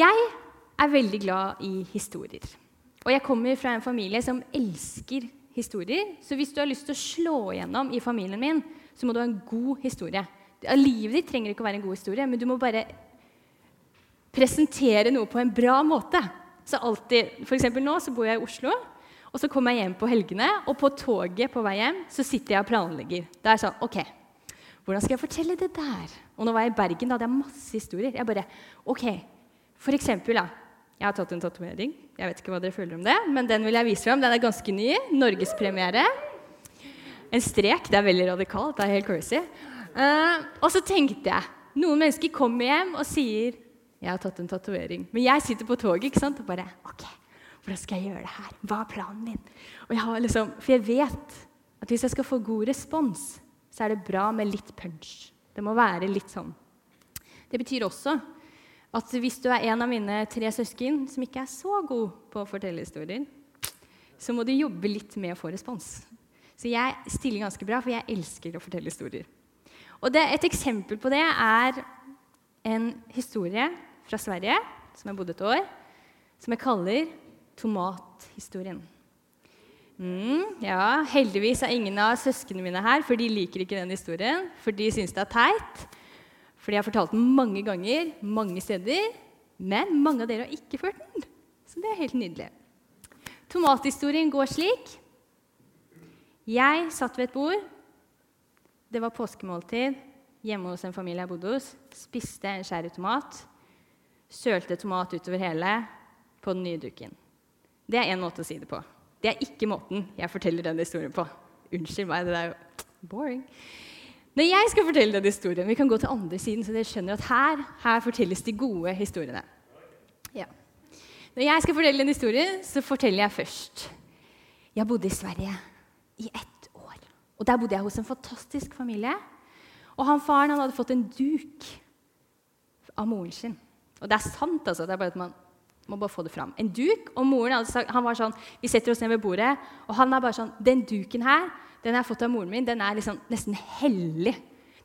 Jeg er veldig glad i historier. Og jeg kommer fra en familie som elsker historier. Så hvis du har lyst til å slå igjennom i familien min, så må du ha en god historie. Livet ditt trenger ikke å være en god historie, men du må bare presentere noe på en bra måte. Så alltid, for nå så bor jeg i Oslo, og så kommer jeg hjem på helgene. Og på toget på vei hjem så sitter jeg og planlegger. Det er sånn, ok, Hvordan skal jeg fortelle det der? Og nå var jeg i Bergen, da hadde jeg masse historier. Jeg bare, ok, For eksempel, da. Jeg har tatt en tatovering. Jeg vet ikke hva dere føler om det, men den vil jeg vise fram. Den er ganske ny. Norgespremiere. En strek. Det er veldig radikalt. Det er helt crazy. Uh, og så tenkte jeg Noen mennesker kommer hjem og sier 'Jeg har tatt en tatovering'. Men jeg sitter på toget ikke sant? og bare 'OK, hvordan skal jeg gjøre det her? Hva er planen min?' Og jeg har liksom, for jeg vet at hvis jeg skal få god respons, så er det bra med litt punch. Det må være litt sånn. Det betyr også at hvis du er en av mine tre søsken som ikke er så god på å fortelle historier, så må du jobbe litt med å få respons. Så jeg stiller ganske bra, for jeg elsker å fortelle historier. Og det, Et eksempel på det er en historie fra Sverige, som jeg bodde et år, som jeg kaller tomathistorien. Mm, ja, Heldigvis er ingen av søsknene mine her, for de liker ikke den historien. For de syns det er teit. For jeg har fortalt den mange ganger, mange steder. Men mange av dere har ikke ført den. Så det er helt nydelig. Tomathistorien går slik. Jeg satt ved et bord. Det var påskemåltid hjemme hos en familie jeg bodde hos. Spiste en skjæret tomat. Sølte tomat utover hele på den nye duken. Det er én måte å si det på. Det er ikke måten jeg forteller den historien på. Unnskyld meg, det er jo boring. Når jeg skal fortelle den historien, Vi kan gå til andre siden, så dere skjønner at her, her fortelles de gode historiene. Ja. Når jeg skal fortelle en historie, så forteller jeg først. Jeg bodde i Sverige i ett år. Og Der bodde jeg hos en fantastisk familie. Og han faren han hadde fått en duk av moren sin. Og det er sant, altså. Det er bare at man må bare få det fram. En duk. Og moren hadde sagt, han var sånn Vi setter oss ned ved bordet, og han er bare sånn Den duken her, den jeg har fått av moren min, den er liksom nesten hellig.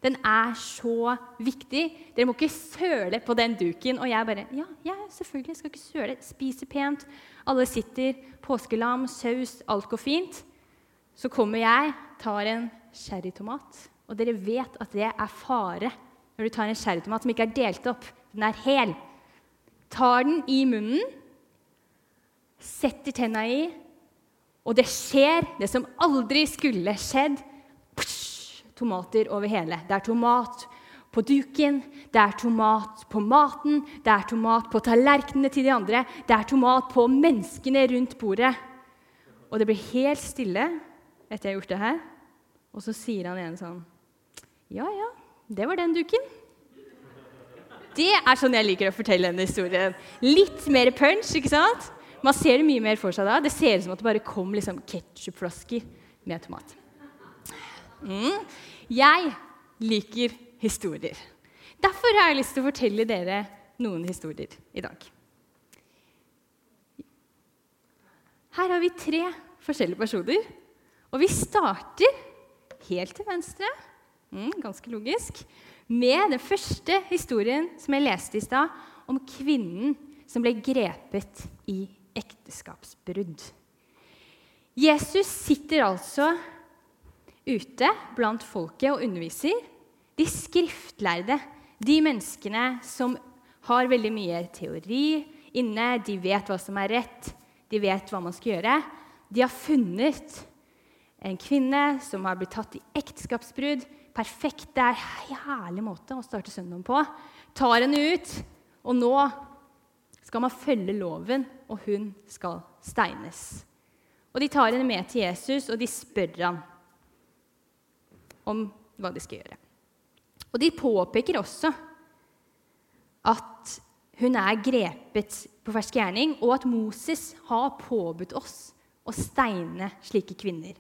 Den er så viktig. Dere må ikke søle på den duken. Og jeg bare Ja, ja selvfølgelig. Skal ikke søle. Spise pent. Alle sitter. Påskelam, saus, alt går fint. Så kommer jeg, tar en cherrytomat. Og dere vet at det er fare når du tar en cherrytomat som ikke er delt opp. Den er hel. Tar den i munnen, setter tenna i, og det skjer det som aldri skulle skjedd. Psh, tomater over hele. Det er tomat på duken, det er tomat på maten, det er tomat på tallerkenene til de andre, det er tomat på menneskene rundt bordet. Og det blir helt stille etter jeg har gjort det her. Og så sier han igjen sånn Ja, ja, det var den duken. Det er sånn jeg liker å fortelle denne historien. Litt mer punch, ikke sant? Man ser det mye mer for seg da. Det ser ut som at det bare kom liksom ketsjupflasker med tomat. Mm. Jeg liker historier. Derfor har jeg lyst til å fortelle dere noen historier i dag. Her har vi tre forskjellige personer. Og vi starter helt til venstre, mm, ganske logisk, med den første historien som jeg leste i stad, om kvinnen som ble grepet i ekteskapsbrudd. Jesus sitter altså ute blant folket og underviser. De skriftlærde, de menneskene som har veldig mye teori inne, de vet hva som er rett, de vet hva man skal gjøre. De har funnet en kvinne som har blitt tatt i ekteskapsbrudd. Perfekt. Det er en herlig måte å starte søndagen på. Tar henne ut, og nå skal man følge loven, og hun skal steines. Og De tar henne med til Jesus, og de spør ham om hva de skal gjøre. Og De påpeker også at hun er grepet på fersk gjerning, og at Moses har påbudt oss å steine slike kvinner.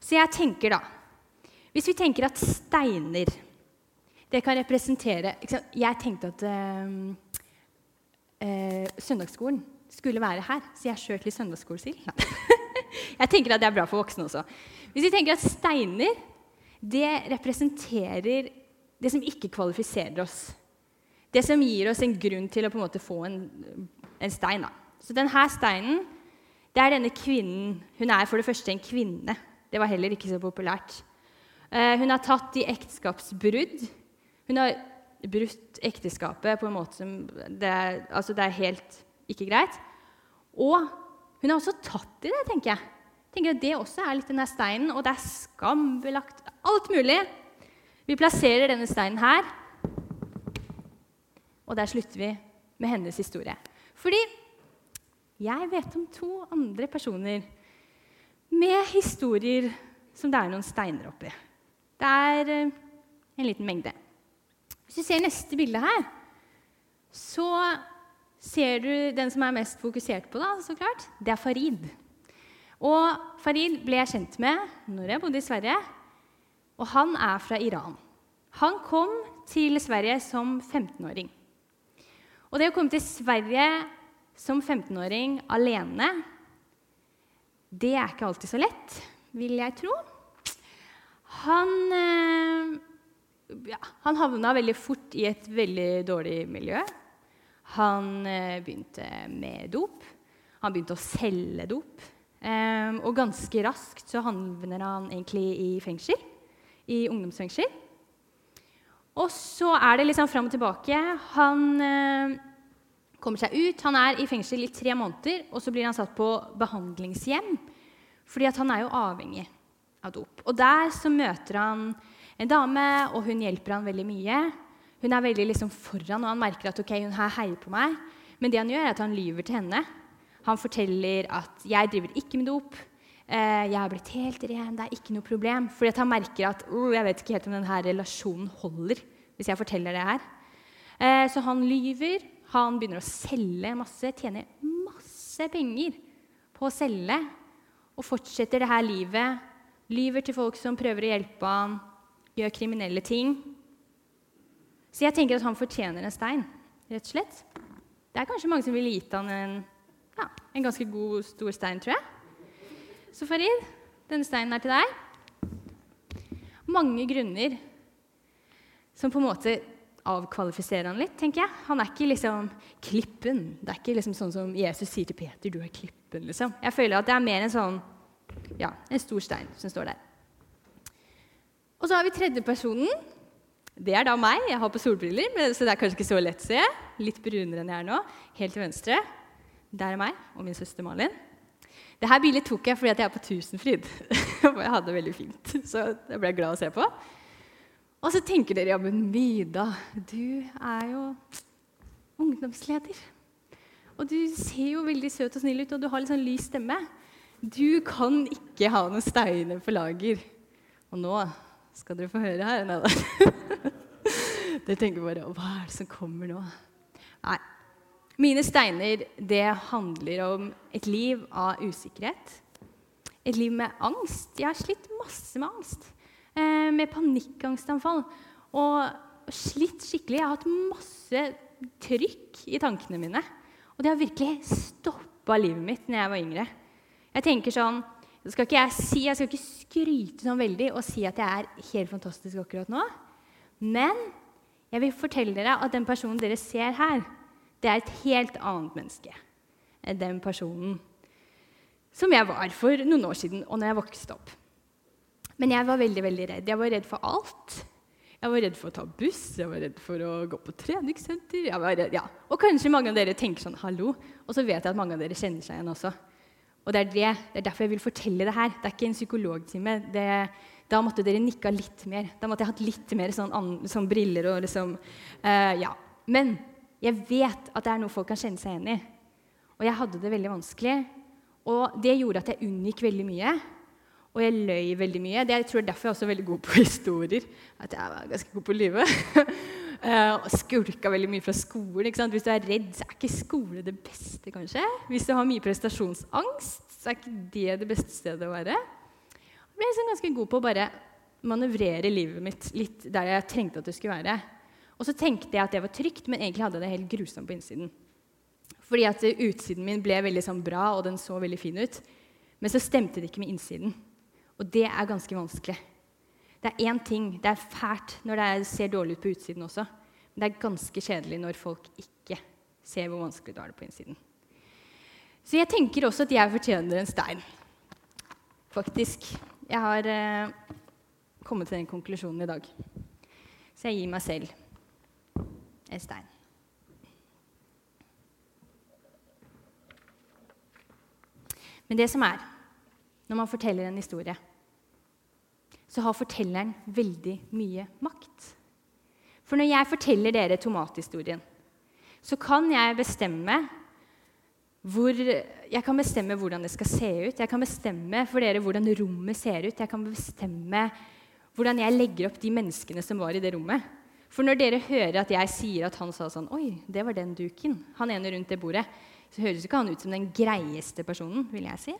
Så jeg tenker da Hvis vi tenker at steiner det kan representere Jeg tenkte at øh, øh, søndagsskolen skulle være her, så jeg kjørte litt søndagsskolesild. jeg tenker at det er bra for voksne også. Hvis vi tenker at steiner det representerer det som ikke kvalifiserer oss. det som gir oss en grunn til å på en måte få en, en stein. Da. Så denne steinen, det er denne kvinnen. Hun er for det første en kvinne. Det var heller ikke så populært. Uh, hun har tatt i ekteskapsbrudd. Hun har brutt ekteskapet på en måte som det er, altså det er helt ikke greit. Og hun har også tatt i det, tenker jeg. tenker at Det også er litt denne steinen, og det er skambelagt. Alt mulig. Vi plasserer denne steinen her, og der slutter vi med hennes historie. Fordi jeg vet om to andre personer med historier som det er noen steiner oppi. Det er eh, en liten mengde. Hvis du ser neste bilde her, så ser du den som er mest fokusert på, da, så klart. Det er Farid. Og Farid ble jeg kjent med når jeg bodde i Sverige. Og han er fra Iran. Han kom til Sverige som 15-åring. Og det å komme til Sverige som 15-åring alene, det er ikke alltid så lett, vil jeg tro. Han eh, ja, han havna veldig fort i et veldig dårlig miljø. Han eh, begynte med dop. Han begynte å selge dop. Eh, og ganske raskt så havner han egentlig i fengsel. I ungdomsfengsel. Og så er det liksom fram og tilbake. Han eh, kommer seg ut. Han er i fengsel i tre måneder, og så blir han satt på behandlingshjem. Fordi han er jo avhengig av dop. Og der så møter han en dame, og hun hjelper han veldig mye. Hun er veldig liksom foran, og han merker at okay, hun her heier på meg. Men det han gjør, er at han lyver til henne. Han forteller at 'jeg driver ikke med dop'. Eh, 'Jeg har blitt helt ren. Det er ikke noe problem.' Fordi han merker at oh, 'jeg vet ikke helt om denne relasjonen holder' hvis jeg forteller det her. Eh, så han lyver. Han begynner å selge masse, tjener masse penger på å selge. Og fortsetter det her livet. Lyver til folk som prøver å hjelpe ham gjør kriminelle ting. Så jeg tenker at han fortjener en stein, rett og slett. Det er kanskje mange som ville gitt han en, ja, en ganske god, stor stein, tror jeg. Så Farid, denne steinen er til deg. Mange grunner som på en måte avkvalifiserer han litt, tenker jeg. Han er ikke liksom klippen. Det er ikke liksom sånn som Jesus sier til Peter, 'Du er klippen'. liksom. Jeg føler at det er mer en sånn, ja, en stor stein som står der. Og så har vi tredjepersonen. Det er da meg. Jeg har på solbriller, så det er kanskje ikke så lett å se. Litt brunere enn jeg er nå. Helt til venstre. Der er meg og min søster Malin. Dette bildet tok jeg fordi jeg er på Tusenfryd. Og jeg hadde det veldig fint. Så jeg ble glad å se på. Og så tenker dere ja, men Mida, du er jo ungdomsleder. Og du ser jo veldig søt og snill ut, og du har litt sånn lys stemme. Du kan ikke ha noen steiner på lager. Og nå skal dere få høre her. Nei. Dere tenker bare Hva er det som kommer nå? Nei. Mine steiner, det handler om et liv av usikkerhet. Et liv med angst. Jeg har slitt masse med angst. Eh, med panikkangstanfall. Og slitt skikkelig. Jeg har hatt masse trykk i tankene mine. Og det har virkelig stoppa livet mitt når jeg var yngre. Jeg tenker sånn skal ikke jeg si, jeg skal ikke skryte sånn veldig og si at jeg er helt fantastisk akkurat nå. Men jeg vil fortelle dere at den personen dere ser her, det er et helt annet menneske enn den personen som jeg var for noen år siden og når jeg vokste opp. Men jeg var veldig veldig redd. Jeg var redd for alt. Jeg var redd for å ta buss, jeg var redd for å gå på treningssenter. Redd, ja. Og kanskje mange av dere tenker sånn 'hallo', og så vet jeg at mange av dere kjenner seg igjen også. Og det er, det, det er, derfor jeg vil fortelle det her. Det er ikke en psykologtime. da måtte dere nikka litt mer. Da måtte jeg hatt litt mer sånn, sånn briller og liksom uh, Ja. Men jeg vet at det er noe folk kan kjenne seg igjen i. Og jeg hadde det veldig vanskelig. Og det gjorde at jeg unngikk veldig mye. Og jeg løy veldig mye. Det jeg tror jeg derfor jeg er også veldig god på historier. At jeg var ganske god på å lyve. Uh, skulka veldig mye fra skolen. Hvis du er redd, så er ikke skole det beste, kanskje. Hvis du har mye prestasjonsangst, så er ikke det det beste stedet å være. Jeg ble liksom ganske god på å bare manøvrere livet mitt litt der jeg trengte at det skulle være. Og så tenkte jeg at det var trygt, men egentlig hadde jeg det helt grusomt på innsiden. Fordi at utsiden min ble veldig sånn bra, og den så veldig fin ut. Men så stemte det ikke med innsiden. Og det er ganske vanskelig. Det er én ting. Det er fælt når det ser dårlig ut på utsiden også. Men Det er ganske kjedelig når folk ikke ser hvor vanskelig du har det på innsiden. Så jeg tenker også at jeg fortjener en stein. Faktisk. Jeg har eh, kommet til den konklusjonen i dag. Så jeg gir meg selv en stein. Men det som er, når man forteller en historie, så har fortelleren veldig mye makt. For når jeg forteller dere tomathistorien, så kan jeg bestemme hvor, jeg kan bestemme hvordan det skal se ut. Jeg kan bestemme for dere hvordan rommet ser ut. Jeg kan bestemme hvordan jeg legger opp de menneskene som var i det rommet. For når dere hører at jeg sier at han sa sånn Oi, det var den duken. Han ene rundt det bordet. Så høres ikke han ut som den greieste personen, vil jeg si.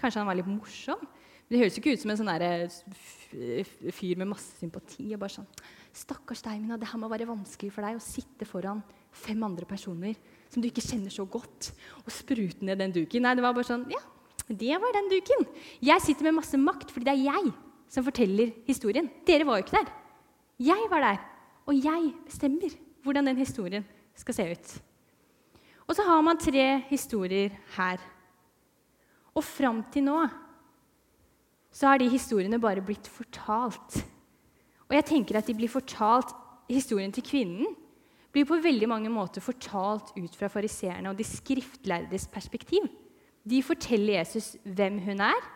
Kanskje han var litt morsom. Det høres jo ikke ut som en sånn eh, fyr med masse sympati. og bare sånn, 'Stakkars deg, Mina, det her må være vanskelig for deg å sitte foran fem andre personer som du ikke kjenner så godt, og sprute ned den duken.' Nei, det var bare sånn Ja, det var den duken. Jeg sitter med masse makt fordi det er jeg som forteller historien. Dere var jo ikke der. Jeg var der. Og jeg bestemmer hvordan den historien skal se ut. Og så har man tre historier her. Og fram til nå så har de historiene bare blitt fortalt. Og jeg tenker at de blir fortalt Historien til kvinnen blir på veldig mange måter fortalt ut fra fariseerne og de skriftlærdes perspektiv. De forteller Jesus hvem hun er,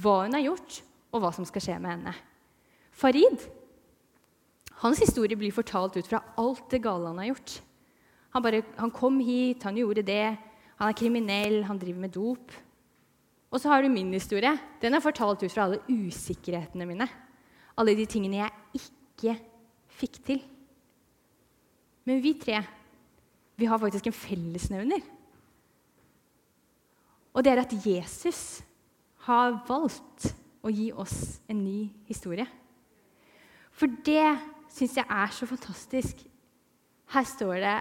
hva hun har gjort, og hva som skal skje med henne. Farid hans historie blir fortalt ut fra alt det gale han har gjort. Han, bare, han kom hit, han gjorde det, han er kriminell, han driver med dop. Og så har du min historie. Den er fortalt ut fra alle usikkerhetene mine. Alle de tingene jeg ikke fikk til. Men vi tre vi har faktisk en fellesnevner. Og det er at Jesus har valgt å gi oss en ny historie. For det syns jeg er så fantastisk. Her står det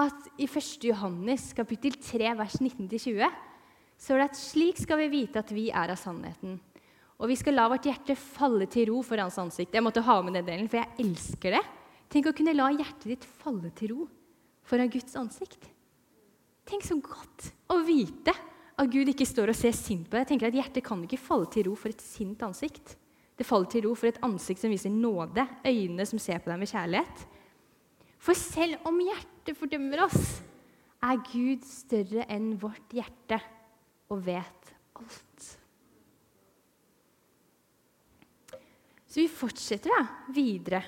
at i 1. Johannes kapittel 3, vers 19-20 står det at slik skal vi vite at vi er av sannheten. Og vi skal la vårt hjerte falle til ro for hans ansikt. Jeg måtte ha med den delen, for jeg elsker det. Tenk å kunne la hjertet ditt falle til ro foran Guds ansikt. Tenk så godt å vite at Gud ikke står og ser sint på deg. Jeg tenker at Hjertet kan ikke falle til ro for et sint ansikt. Det faller til ro for et ansikt som viser nåde, øyne som ser på deg med kjærlighet. For selv om hjertet fordømmer oss, er Gud større enn vårt hjerte og vet alt. Så vi fortsetter da videre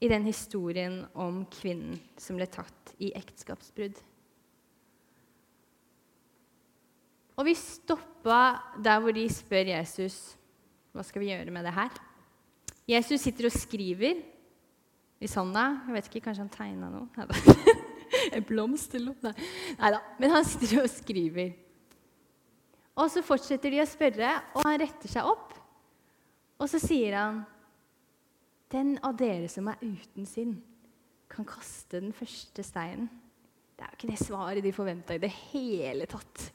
i den historien om kvinnen som ble tatt i ekteskapsbrudd. Og vi stoppa der hvor de spør Jesus hva skal vi gjøre med det her? Jesus sitter og skriver i sanda. Jeg vet ikke, Kanskje han tegna noe? En blomst eller noe? Nei da. Men han sitter og skriver. Og så fortsetter de å spørre, og han retter seg opp. Og så sier han, 'Den av dere som er uten synd, kan kaste den første steinen.' Det er jo ikke det svaret de forventa i det hele tatt.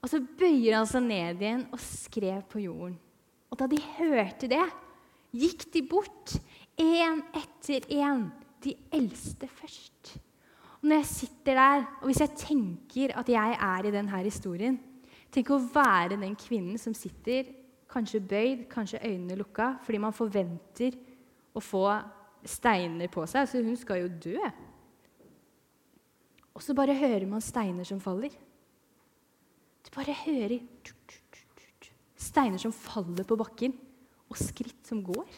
Og så bøyer han seg ned igjen og skrev på jorden. Og da de hørte det, gikk de bort, én etter én, de eldste først. Og når jeg sitter der, og hvis jeg tenker at jeg er i denne historien Tenk å være den kvinnen som sitter kanskje bøyd, kanskje øynene lukka, fordi man forventer å få steiner på seg. Så hun skal jo dø. Og så bare hører man steiner som faller. Du bare hører steiner som faller på bakken, og skritt som går.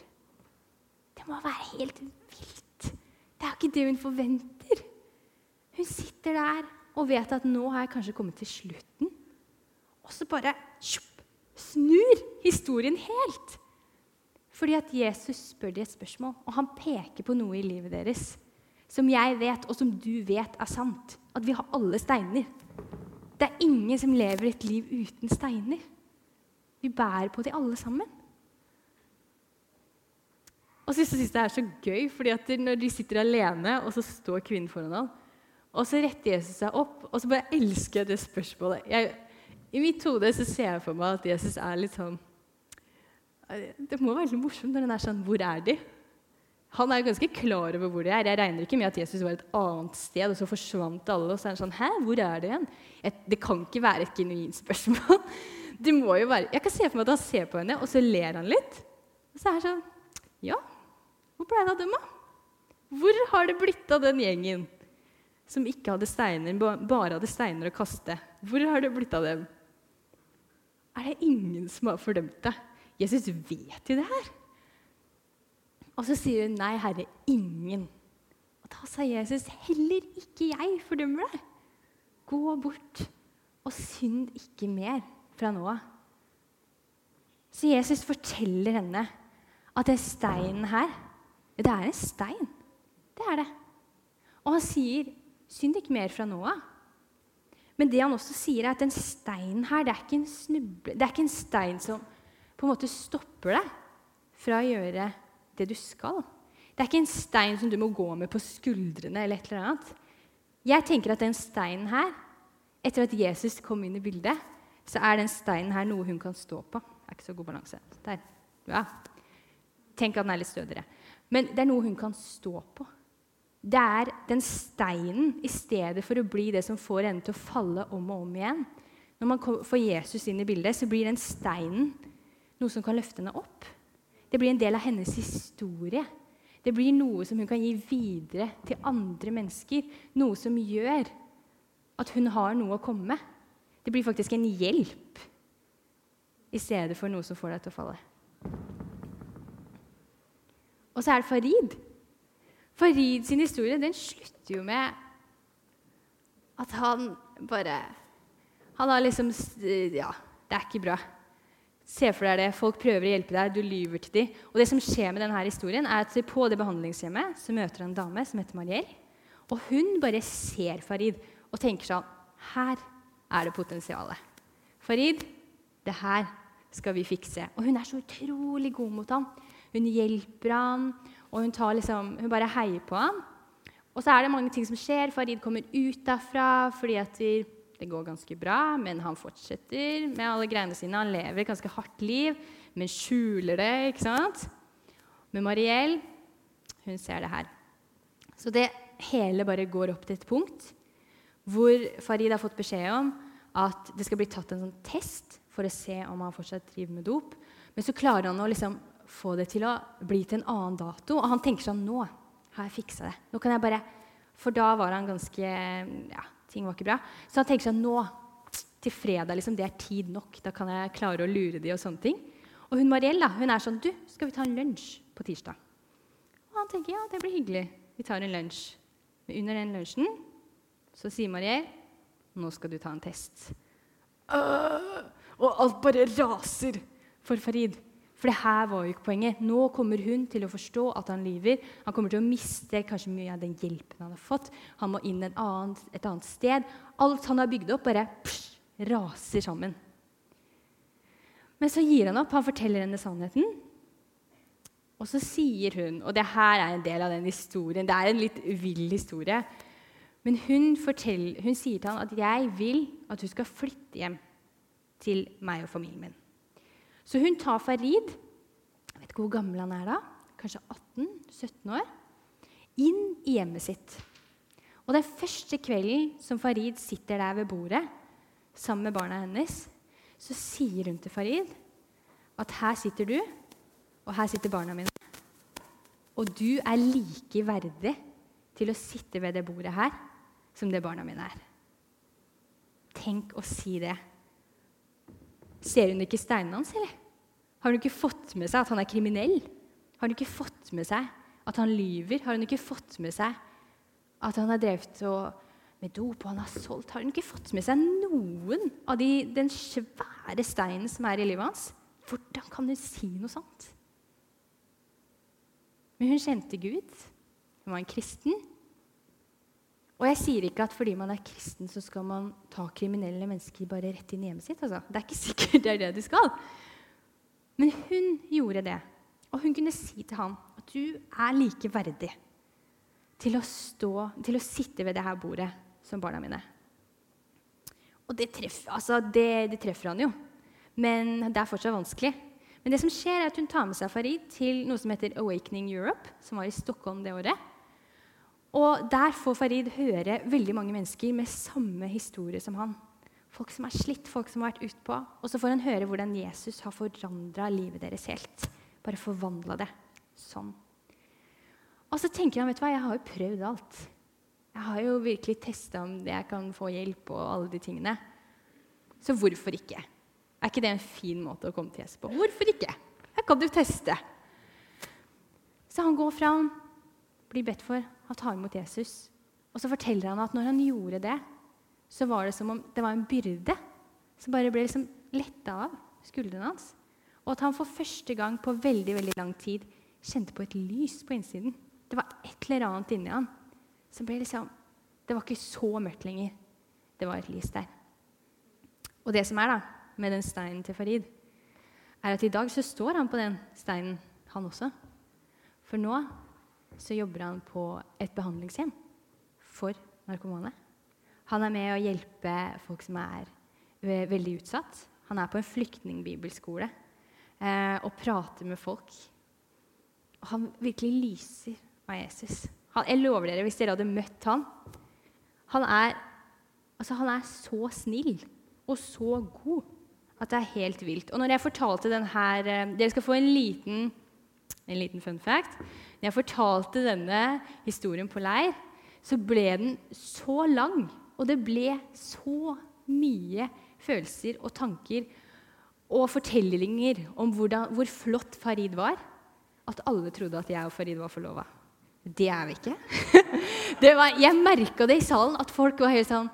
Det må være helt vilt. Det er ikke det hun forventer. Hun sitter der og vet at nå har jeg kanskje kommet til slutten. Og så bare tjup, snur historien helt. Fordi at Jesus spør dem et spørsmål, og han peker på noe i livet deres som jeg vet, og som du vet er sant. At vi har alle steiner. Det er ingen som lever et liv uten steiner. Vi bærer på de alle sammen. Og så synes jeg det er så gøy, fordi at når de sitter alene, og så står kvinnen foran ham, og så retter Jesus seg opp, og så bare elsker jeg det spørsmålet. Jeg, I mitt hode så ser jeg for meg at Jesus er litt sånn Det må være litt morsomt når han er sånn Hvor er de? Han er jo ganske klar over hvor de er. Jeg regner ikke med at Jesus var et annet sted, og så forsvant alle. Og så er han sånn Hæ, hvor er de igjen? det kan ikke være et genuint spørsmål. Det må jo være Jeg kan se for meg at han ser på henne, og så ler han litt. Og så er han sånn Ja, hvor ble det av dem, da? Hvor har det blitt av den gjengen som ikke hadde steiner, bare hadde steiner å kaste? Hvor har det blitt av dem? Er det ingen som har fordømt det? Jesus vet jo det her. Og så sier hun, 'Nei, Herre, ingen'. Og da sa Jesus, 'Heller ikke jeg fordømmer deg. Gå bort og synd ikke mer fra nå av.' Så Jesus forteller henne at den steinen her, det er en stein. Det er det. Og han sier, 'Synd ikke mer fra nå av'. Men det han også sier, er at den steinen her, det er ikke en, snuble, det er ikke en stein som på en måte stopper deg fra å gjøre det du skal. Det er ikke en stein som du må gå med på skuldrene. eller et eller annet. Jeg tenker at den steinen her, etter at Jesus kom inn i bildet, så er den steinen her noe hun kan stå på. Det er ikke så god balanse. Der. Ja. Tenk at den er litt stødigere. Men det er noe hun kan stå på. Det er den steinen i stedet for å bli det som får henne til å falle om og om igjen. Når man får Jesus inn i bildet, så blir den steinen noe som kan løfte henne opp. Det blir en del av hennes historie. Det blir noe som hun kan gi videre til andre mennesker. Noe som gjør at hun har noe å komme med. Det blir faktisk en hjelp i stedet for noe som får deg til å falle. Og så er det Farid. Farid sin historie den slutter jo med at han bare Han har liksom Ja, det er ikke bra. Se for deg det. Folk prøver å hjelpe deg, du lyver til dem. Og det som skjer med denne historien, er at på det behandlingshjemmet så møter han en dame som heter Mariell. Og hun bare ser Farid og tenker sånn Her er det potensialet. Farid, det her skal vi fikse. Og hun er så utrolig god mot ham. Hun hjelper ham, og hun, liksom, hun bare heier på ham. Og så er det mange ting som skjer. Farid kommer ut derfra fordi de det går ganske bra, men han fortsetter med alle greiene sine. Han lever et ganske hardt liv, men skjuler det. ikke sant? Men Mariell, hun ser det her. Så det hele bare går opp til et punkt hvor Farid har fått beskjed om at det skal bli tatt en sånn test for å se om han fortsatt driver med dop. Men så klarer han å liksom få det til å bli til en annen dato. Og han tenker sånn Nå har jeg fiksa det. Nå kan jeg bare For da var han ganske ja, ting var ikke bra. Så han tenker sånn Nå, til fredag, liksom, det er tid nok. Da kan jeg klare å lure de og sånne ting. Og hun Mariell hun er sånn Du, skal vi ta en lunsj på tirsdag? Og han tenker ja, det blir hyggelig. Vi tar en lunsj. Men under den lunsjen så sier Mariell nå skal du ta en test. Uh, og alt bare raser for Farid. For det her var jo ikke poenget. Nå kommer hun til å forstå at han lyver. Han kommer til å miste kanskje mye av den hjelpen han har fått. Han må inn et annet, et annet sted. Alt han har bygd opp, bare psh, raser sammen. Men så gir han opp. Han forteller henne sannheten. Og så sier hun, og det her er en del av den historien Det er en litt vill historie. Men hun, forteller, hun sier til han at 'jeg vil at du skal flytte hjem til meg og familien min'. Så hun tar Farid jeg vet ikke hvor gammel han er da, kanskje 18-17 år, inn i hjemmet sitt. Og Den første kvelden som Farid sitter der ved bordet sammen med barna hennes, så sier hun til Farid at her sitter du, og her sitter barna mine. Og du er like verdig til å sitte ved det bordet her som det barna mine er. Tenk å si det. Ser hun ikke steinene hans, eller? Har hun ikke fått med seg at han er kriminell? Har hun ikke fått med seg at han lyver? Har hun ikke fått med seg at han har drevet med dop og han har solgt? Har hun ikke fått med seg noen av de, den svære steinen som er i livet hans? Hvordan kan hun si noe sånt? Men hun kjente Gud. Hun var en kristen. Og jeg sier ikke at fordi man er kristen, så skal man ta kriminelle mennesker bare rett inn i hjemmet sitt. Altså. Det er ikke sikkert det er det du skal. Men hun gjorde det. Og hun kunne si til ham at du er like verdig til å, stå, til å sitte ved det her bordet som barna mine. Og det treffer, altså det, det treffer han jo. Men det er fortsatt vanskelig. Men det som skjer er at hun tar med seg Farid til noe som heter Awakening Europe, som var i Stockholm det året. Og der får Farid høre veldig mange mennesker med samme historie som han. Folk som er slitt, folk som har vært utpå. Og så får han høre hvordan Jesus har forandra livet deres helt. Bare forvandla det sånn. Og så tenker han vet du hva, jeg har jo prøvd alt. Jeg har jo virkelig testa om jeg kan få hjelp og alle de tingene. Så hvorfor ikke? Er ikke det en fin måte å komme til Jesus på? Hvorfor ikke? Her kan du teste. Så han går fram, blir bedt for, han tar imot Jesus. Og så forteller han at når han gjorde det, så var det som om det var en byrde som bare ble liksom letta av skuldrene hans. Og at han for første gang på veldig veldig lang tid kjente på et lys på innsiden. Det var et eller annet inni han som ble liksom Det var ikke så mørkt lenger. Det var et lys der. Og det som er da, med den steinen til Farid, er at i dag så står han på den steinen, han også. For nå så jobber han på et behandlingshjem for narkomane. Han er med å hjelpe folk som er veldig utsatt. Han er på en flyktningbibelskole eh, og prater med folk. Og han virkelig lyser av Jesus. Han, jeg lover dere, hvis dere hadde møtt han Han er, altså, han er så snill og så god at det er helt vilt. Og når jeg fortalte den her eh, Dere skal få en liten, en liten fun fact. Når jeg fortalte denne historien på leir, så ble den så lang. Og det ble så mye følelser og tanker og fortellinger om hvordan, hvor flott Farid var, at alle trodde at jeg og Farid var forlova. Det er vi ikke. Var, jeg merka det i salen, at folk var helt sånn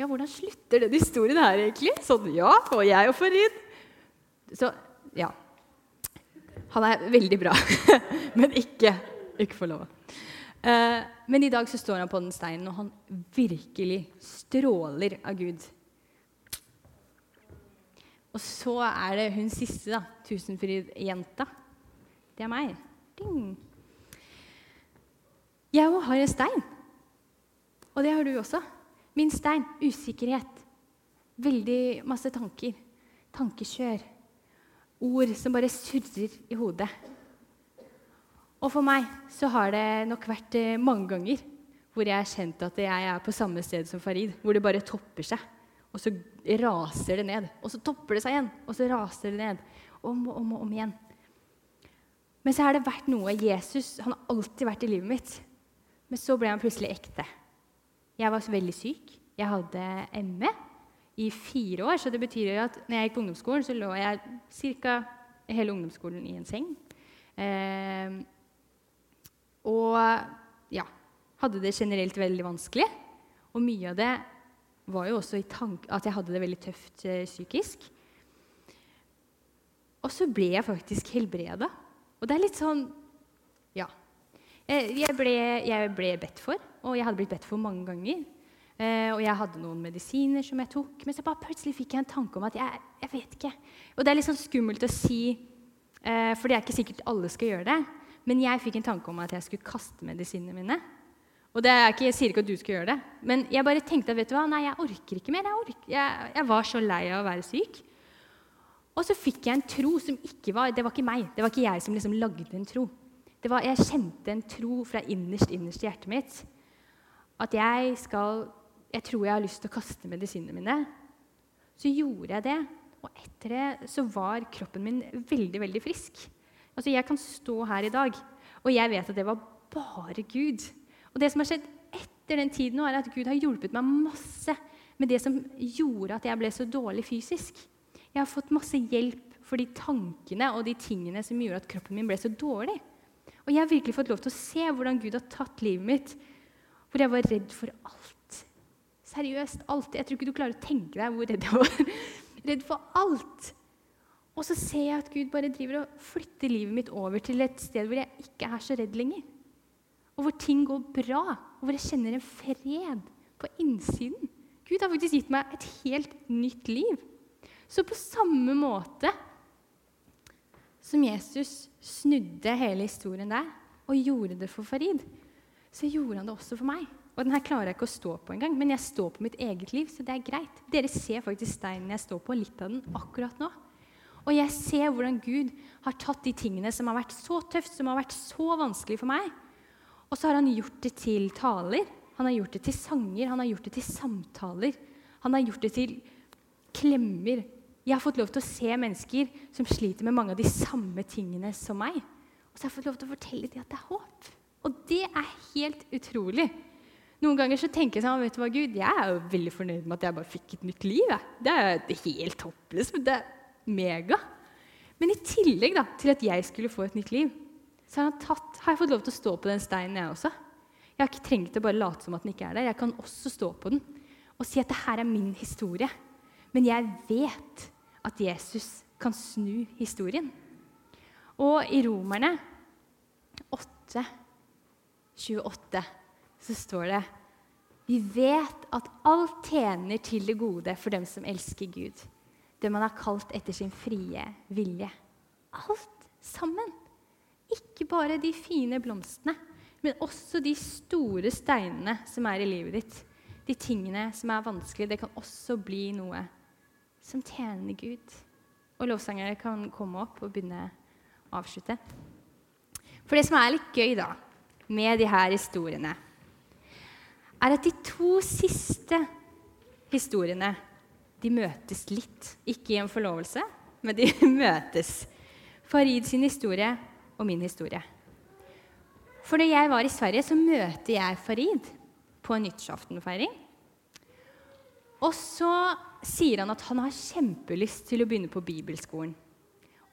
Ja, hvordan slutter den historien her, egentlig? Sånn, ja, og jeg og Farid. Så ja. Han er veldig bra, men ikke, ikke forlova. Eh, men i dag så står han på den steinen, og han virkelig stråler av Gud. Og så er det hun siste, da, Tusenfryd-jenta. Det er meg. Ding. Jeg òg har en stein. Og det har du også. Min stein usikkerhet. Veldig masse tanker. Tankekjør. Ord som bare surrer i hodet. Og for meg så har det nok vært eh, mange ganger hvor jeg har kjent at jeg er på samme sted som Farid. Hvor det bare topper seg. Og så raser det ned. Og så topper det seg igjen. Og så raser det ned. Om og om, og om igjen. Men så har det vært noe Jesus han har alltid vært i livet mitt. Men så ble han plutselig ekte. Jeg var veldig syk. Jeg hadde ME i fire år. Så det betyr jo at når jeg gikk på ungdomsskolen, så lå jeg ca. hele ungdomsskolen i en seng. Eh, og ja, hadde det generelt veldig vanskelig. Og mye av det var jo også i tanke at jeg hadde det veldig tøft eh, psykisk. Og så ble jeg faktisk helbreda. Og det er litt sånn Ja. Eh, jeg ble, jeg ble, bedt for, og jeg hadde blitt bedt for mange ganger. Eh, og jeg hadde noen medisiner som jeg tok, men så bare plutselig fikk jeg en tanke om at jeg, jeg vet ikke. Og det er litt sånn skummelt å si, for det er ikke sikkert alle skal gjøre det. Men jeg fikk en tanke om at jeg skulle kaste medisinene mine. Og ikke, Jeg sier ikke at du skal gjøre det, men jeg bare tenkte at vet du hva, nei, jeg orker ikke mer. Jeg, orker, jeg, jeg var så lei av å være syk. Og så fikk jeg en tro som ikke var Det var ikke meg. Det var ikke jeg som liksom lagde en tro. Det var, jeg kjente en tro fra innerst innerst i hjertet mitt. At jeg skal Jeg tror jeg har lyst til å kaste medisinene mine. Så gjorde jeg det. Og etter det så var kroppen min veldig, veldig frisk. Altså, Jeg kan stå her i dag, og jeg vet at det var bare Gud. Og det som har skjedd etter den tiden, nå er at Gud har hjulpet meg masse med det som gjorde at jeg ble så dårlig fysisk. Jeg har fått masse hjelp for de tankene og de tingene som gjorde at kroppen min ble så dårlig. Og jeg har virkelig fått lov til å se hvordan Gud har tatt livet mitt, hvor jeg var redd for alt. Seriøst alt. Jeg tror ikke du klarer å tenke deg hvor redd jeg var. redd for alt. Og så ser jeg at Gud bare driver og flytter livet mitt over til et sted hvor jeg ikke er så redd lenger. Og hvor ting går bra, og hvor jeg kjenner en fred på innsiden. Gud har faktisk gitt meg et helt nytt liv. Så på samme måte som Jesus snudde hele historien der og gjorde det for Farid, så gjorde han det også for meg. Og den her klarer jeg ikke å stå på engang, men jeg står på mitt eget liv, så det er greit. Dere ser faktisk steinen jeg står på, litt av den akkurat nå. Og jeg ser hvordan Gud har tatt de tingene som har vært så tøft, som har vært så vanskelig for meg, og så har han gjort det til taler, han har gjort det til sanger, han har gjort det til samtaler. Han har gjort det til klemmer. Jeg har fått lov til å se mennesker som sliter med mange av de samme tingene som meg. Og så har jeg fått lov til å fortelle dem at det er håp. Og det er helt utrolig. Noen ganger så tenker jeg sånn, vet du hva, Gud, jeg er jo veldig fornøyd med at jeg bare fikk et nytt liv. Jeg. Det er helt håpløst, men det mega. Men i tillegg da, til at jeg skulle få et nytt liv, så har, tatt, har jeg fått lov til å stå på den steinen, jeg også. Jeg har ikke trengt å bare late som at den ikke er der. Jeg kan også stå på den og si at det her er min historie. Men jeg vet at Jesus kan snu historien. Og i Romerne 8, 28 så står det Vi vet at alt tjener til det gode for dem som elsker Gud. Det man har kalt etter sin frie vilje. Alt sammen. Ikke bare de fine blomstene, men også de store steinene som er i livet ditt. De tingene som er vanskelig. Det kan også bli noe som tjener Gud. Og lovsangere kan komme opp og begynne å avslutte. For det som er litt gøy da, med de her historiene, er at de to siste historiene de møtes litt. Ikke i en forlovelse, men de møtes. Farid sin historie og min historie. For da jeg var i Sverige, så møter jeg Farid på en nyttårsaftenfeiring. Og så sier han at han har kjempelyst til å begynne på bibelskolen.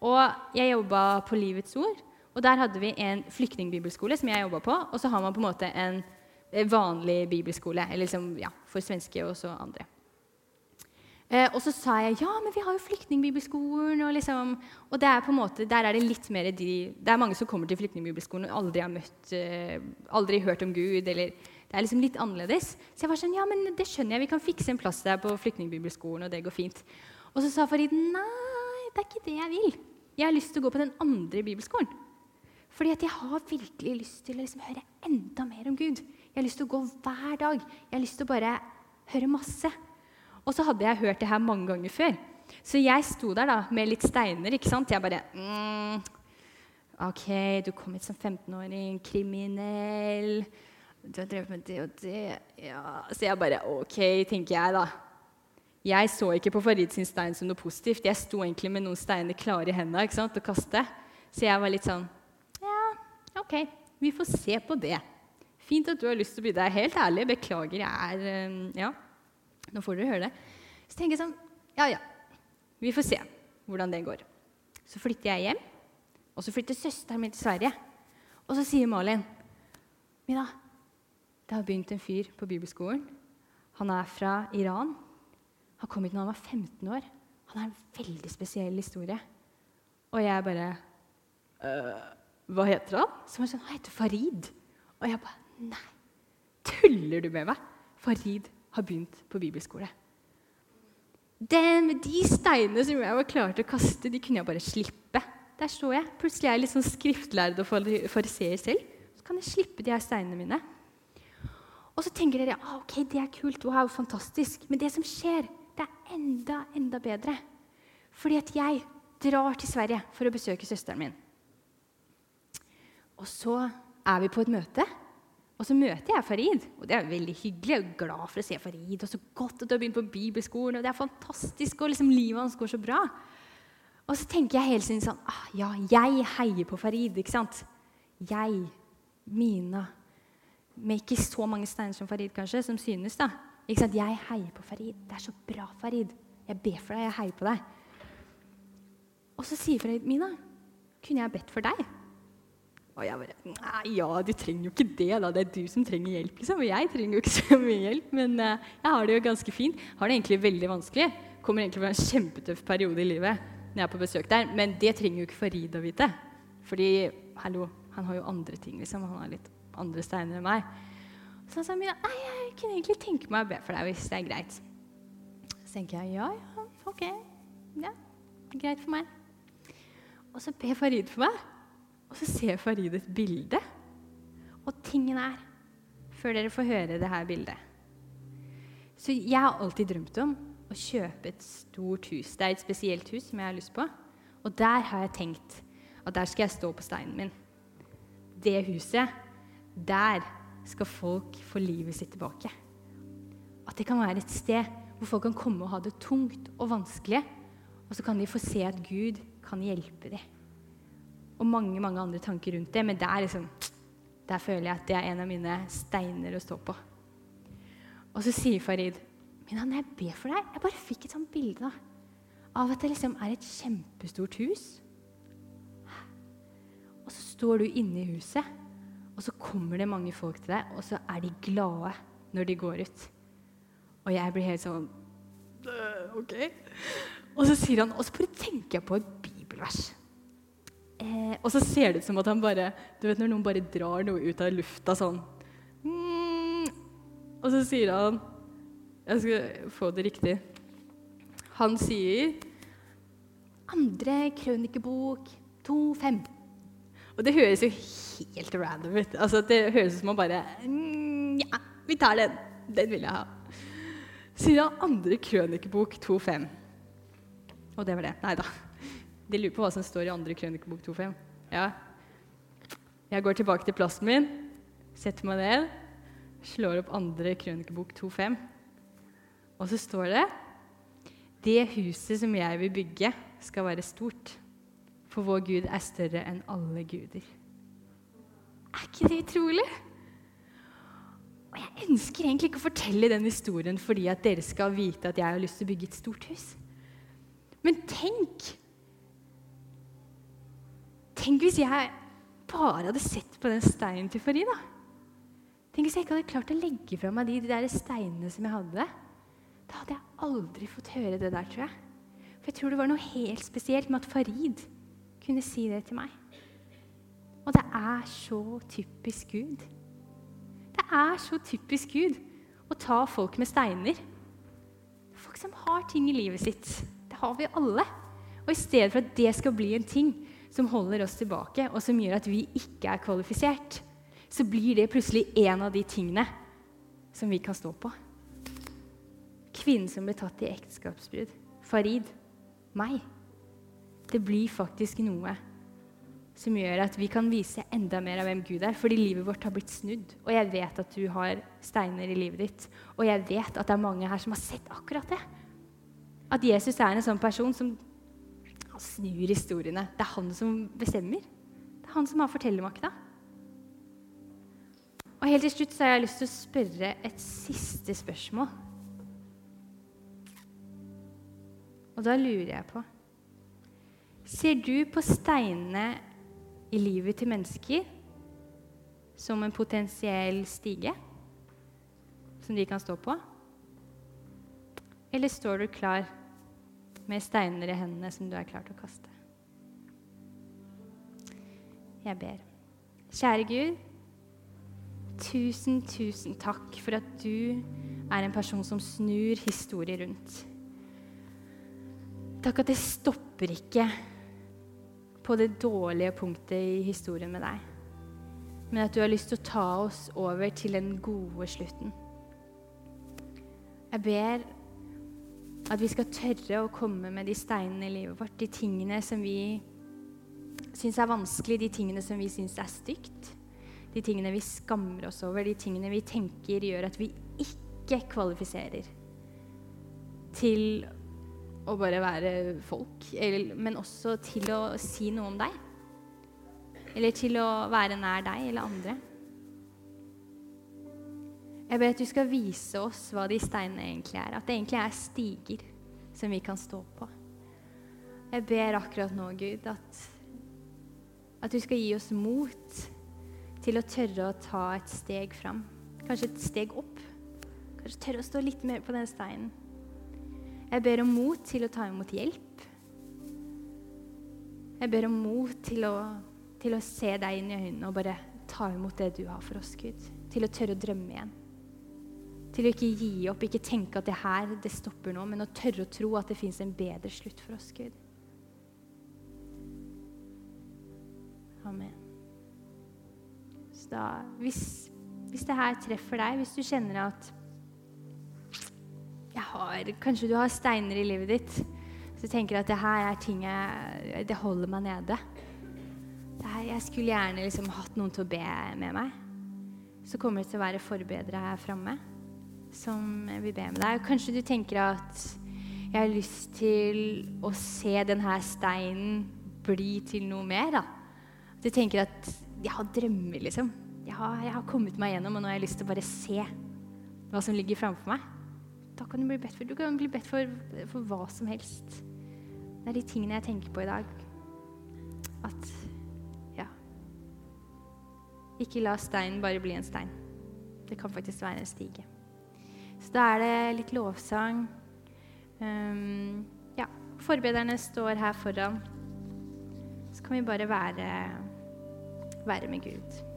Og jeg jobba på Livets Ord, og der hadde vi en flyktningbibelskole som jeg jobba på. Og så har man på en måte en vanlig bibelskole eller liksom, ja, for svenske og så andre. Eh, og så sa jeg ja, men vi har jo Flyktningbibelskolen. Og, liksom, og det er på en måte, der er det litt mer de, det er mange som kommer til Flyktningbibelskolen og aldri har møtt, eh, aldri hørt om Gud. eller det er liksom litt annerledes. Så jeg var sånn, ja, men det skjønner jeg, vi kan fikse en plass der på Flyktningbibelskolen. og det går fint. Og så sa Farid nei, det er ikke det jeg vil. Jeg har lyst til å gå på den andre bibelskolen. Fordi at jeg har virkelig lyst til å liksom høre enda mer om Gud. Jeg har lyst til å gå hver dag. Jeg har lyst til å bare høre masse. Og så hadde jeg hørt det her mange ganger før. Så jeg sto der da med litt steiner. ikke sant? Jeg bare mm, OK, du kom hit som 15-åring, kriminell Du har drevet med det og det ja. Så jeg bare OK, tenker jeg, da. Jeg så ikke på Farid sin stein som noe positivt. Jeg sto egentlig med noen steiner klare i hendene ikke sant, å kaste. Så jeg var litt sånn Ja, OK, vi får se på det. Fint at du har lyst til å bli der. Helt ærlig, beklager. Jeg er eh, Ja. Nå får dere høre det. Så tenker jeg sånn Ja, ja. Vi får se hvordan det går. Så flytter jeg hjem, og så flytter søsteren min til Sverige. Og så sier Malin Mina, det har begynt en fyr på bibelskolen. Han er fra Iran. Han kom hit da han var 15 år. Han har en veldig spesiell historie. Og jeg bare øh, Hva heter han? Så var sånn, Han heter Farid. Og jeg bare Nei, tuller du med meg? Farid har begynt på bibelskole. Den, de steinene som jeg var klar til å kaste, de kunne jeg bare slippe. Der står jeg. Plutselig er jeg litt sånn skriftlærd og fariseer selv. Så kan jeg slippe de her steinene mine. Og så tenker dere ah, ok, det er kult, wow, fantastisk. Men det som skjer, det er enda, enda bedre. Fordi at jeg drar til Sverige for å besøke søsteren min. Og så er vi på et møte. Og så møter jeg Farid, og det er veldig hyggelig. Jeg er glad for å se Farid. Og så godt at du har begynt på bibelskolen, og det er fantastisk, og liksom livet hans går så bra. Og så tenker jeg hele tiden sånn ah, Ja, jeg heier på Farid, ikke sant? Jeg, Mina Med ikke så mange steiner som Farid, kanskje, som synes, da. Ikke sant? Jeg heier på Farid. Det er så bra, Farid. Jeg ber for deg, jeg heier på deg. Og så sier Farid, Mina, kunne jeg bedt for deg? Og jeg bare Nei, ja, du trenger jo ikke det, da. Det er du som trenger hjelp, liksom. Og jeg trenger jo ikke så mye hjelp, men uh, jeg har det jo ganske fint. Har det egentlig veldig vanskelig. Kommer egentlig fra en kjempetøff periode i livet når jeg er på besøk der. Men det trenger jo ikke Farid å vite. Fordi, hallo, han har jo andre ting, liksom. Han har litt andre steiner enn meg. Så han sa Mina, nei, jeg kunne egentlig tenke meg å be for deg hvis det er greit. Så tenker jeg ja, ja, ok. Ja, greit for meg. Og så ber Farid for meg. Og så ser Farid et bilde. Og tingen er, før dere får høre det her bildet Så jeg har alltid drømt om å kjøpe et stort hus. Det er et spesielt hus som jeg har lyst på. Og der har jeg tenkt at der skal jeg stå på steinen min. Det huset, der skal folk få livet sitt tilbake. At det kan være et sted hvor folk kan komme og ha det tungt og vanskelig, og så kan de få se at Gud kan hjelpe dem. Og mange mange andre tanker rundt det, men der, liksom, der føler jeg at det er en av mine steiner å stå på. Og så sier Farid men når jeg ber for deg Jeg bare fikk et sånt bilde av at det liksom er et kjempestort hus. Og så står du inne i huset, og så kommer det mange folk til deg, og så er de glade når de går ut. Og jeg blir helt sånn Ok. Og så sier han, og så bare tenker jeg på et bibelvers. Eh, og så ser det ut som at han bare Du vet når noen bare drar noe ut av lufta sånn mm, Og så sier han Jeg skal få det riktig. Han sier Andre krønikebok 2.5. Og det høres jo helt random ut. Altså, det høres ut som han bare mm, Ja, vi tar den. Den vil jeg ha. Sier han andre krønikebok 2.5. Og det var det. Nei da. De lurer på hva som står i andre krønikebok 2.5. Ja. Jeg går tilbake til plassen min, setter meg ned, slår opp andre krønikebok 2.5. Og så står det Det huset som jeg vil bygge, skal være stort. For vår Gud er større enn alle guder. Er ikke det utrolig? Og Jeg ønsker egentlig ikke å fortelle den historien fordi at dere skal vite at jeg har lyst til å bygge et stort hus. Men tenk Tenk hvis jeg bare hadde sett på den steinen til Farid. da. Tenk hvis jeg ikke hadde klart å legge fra meg de, de der steinene som jeg hadde. Da hadde jeg aldri fått høre det der, tror jeg. For jeg tror det var noe helt spesielt med at Farid kunne si det til meg. Og det er så typisk Gud. Det er så typisk Gud å ta folk med steiner. Folk som har ting i livet sitt. Det har vi alle. Og i stedet for at det skal bli en ting som holder oss tilbake, og som gjør at vi ikke er kvalifisert, så blir det plutselig en av de tingene som vi kan stå på. Kvinnen som ble tatt i ekteskapsbrudd. Farid. Meg. Det blir faktisk noe som gjør at vi kan vise enda mer av hvem Gud er, fordi livet vårt har blitt snudd. Og jeg vet at du har steiner i livet ditt, og jeg vet at det er mange her som har sett akkurat det. At Jesus er en sånn person som snur historiene. Det er han som bestemmer. Det er han som har fortellermakta. Og helt til slutt så har jeg lyst til å spørre et siste spørsmål. Og da lurer jeg på Ser du på steinene i livet til mennesker som en potensiell stige som de kan stå på? Eller står du klar med steiner i hendene som du er klar til å kaste? Jeg ber. Kjære Gud, tusen, tusen takk for at du er en person som snur historier rundt. Takk at det stopper ikke på det dårlige punktet i historien med deg, men at du har lyst til å ta oss over til den gode slutten. Jeg ber at vi skal tørre å komme med de steinene i livet vårt, de tingene som vi syns er vanskelig, de tingene som vi syns er stygt, de tingene vi skammer oss over, de tingene vi tenker gjør at vi ikke kvalifiserer til å bare være folk, men også til å si noe om deg. Eller til å være nær deg eller andre. Jeg ber at du skal vise oss hva de steinene egentlig er. At det egentlig er stiger som vi kan stå på. Jeg ber akkurat nå, Gud, at, at du skal gi oss mot til å tørre å ta et steg fram. Kanskje et steg opp. Kanskje tørre å stå litt mer på den steinen. Jeg ber om mot til å ta imot hjelp. Jeg ber om mot til å, til å se deg inn i øynene og bare ta imot det du har for oss, Gud. Til å tørre å drømme igjen. Til å ikke gi opp, ikke tenke at det her det stopper nå, men å tørre å tro at det fins en bedre slutt for oss, Gud. Amen. Så da, hvis, hvis det her treffer deg, hvis du kjenner at har, Kanskje du har steiner i livet ditt Så jeg tenker at det her er ting jeg, det holder meg nede. Jeg skulle gjerne liksom hatt noen til å be med meg. Så kommer det til å være forbedrere her framme som jeg vil be med deg. Kanskje du tenker at jeg har lyst til å se denne steinen bli til noe mer. da. Du tenker at jeg har drømmer, liksom. Jeg har, jeg har kommet meg gjennom, og nå har jeg lyst til å bare se hva som ligger framfor meg. Da kan du bli bedt for. Du kan bli bedt for, for hva som helst. Det er de tingene jeg tenker på i dag. At ja Ikke la steinen bare bli en stein. Det kan faktisk være en stige. Så da er det litt lovsang. Um, ja, forbederne står her foran. Så kan vi bare være, være med Gud.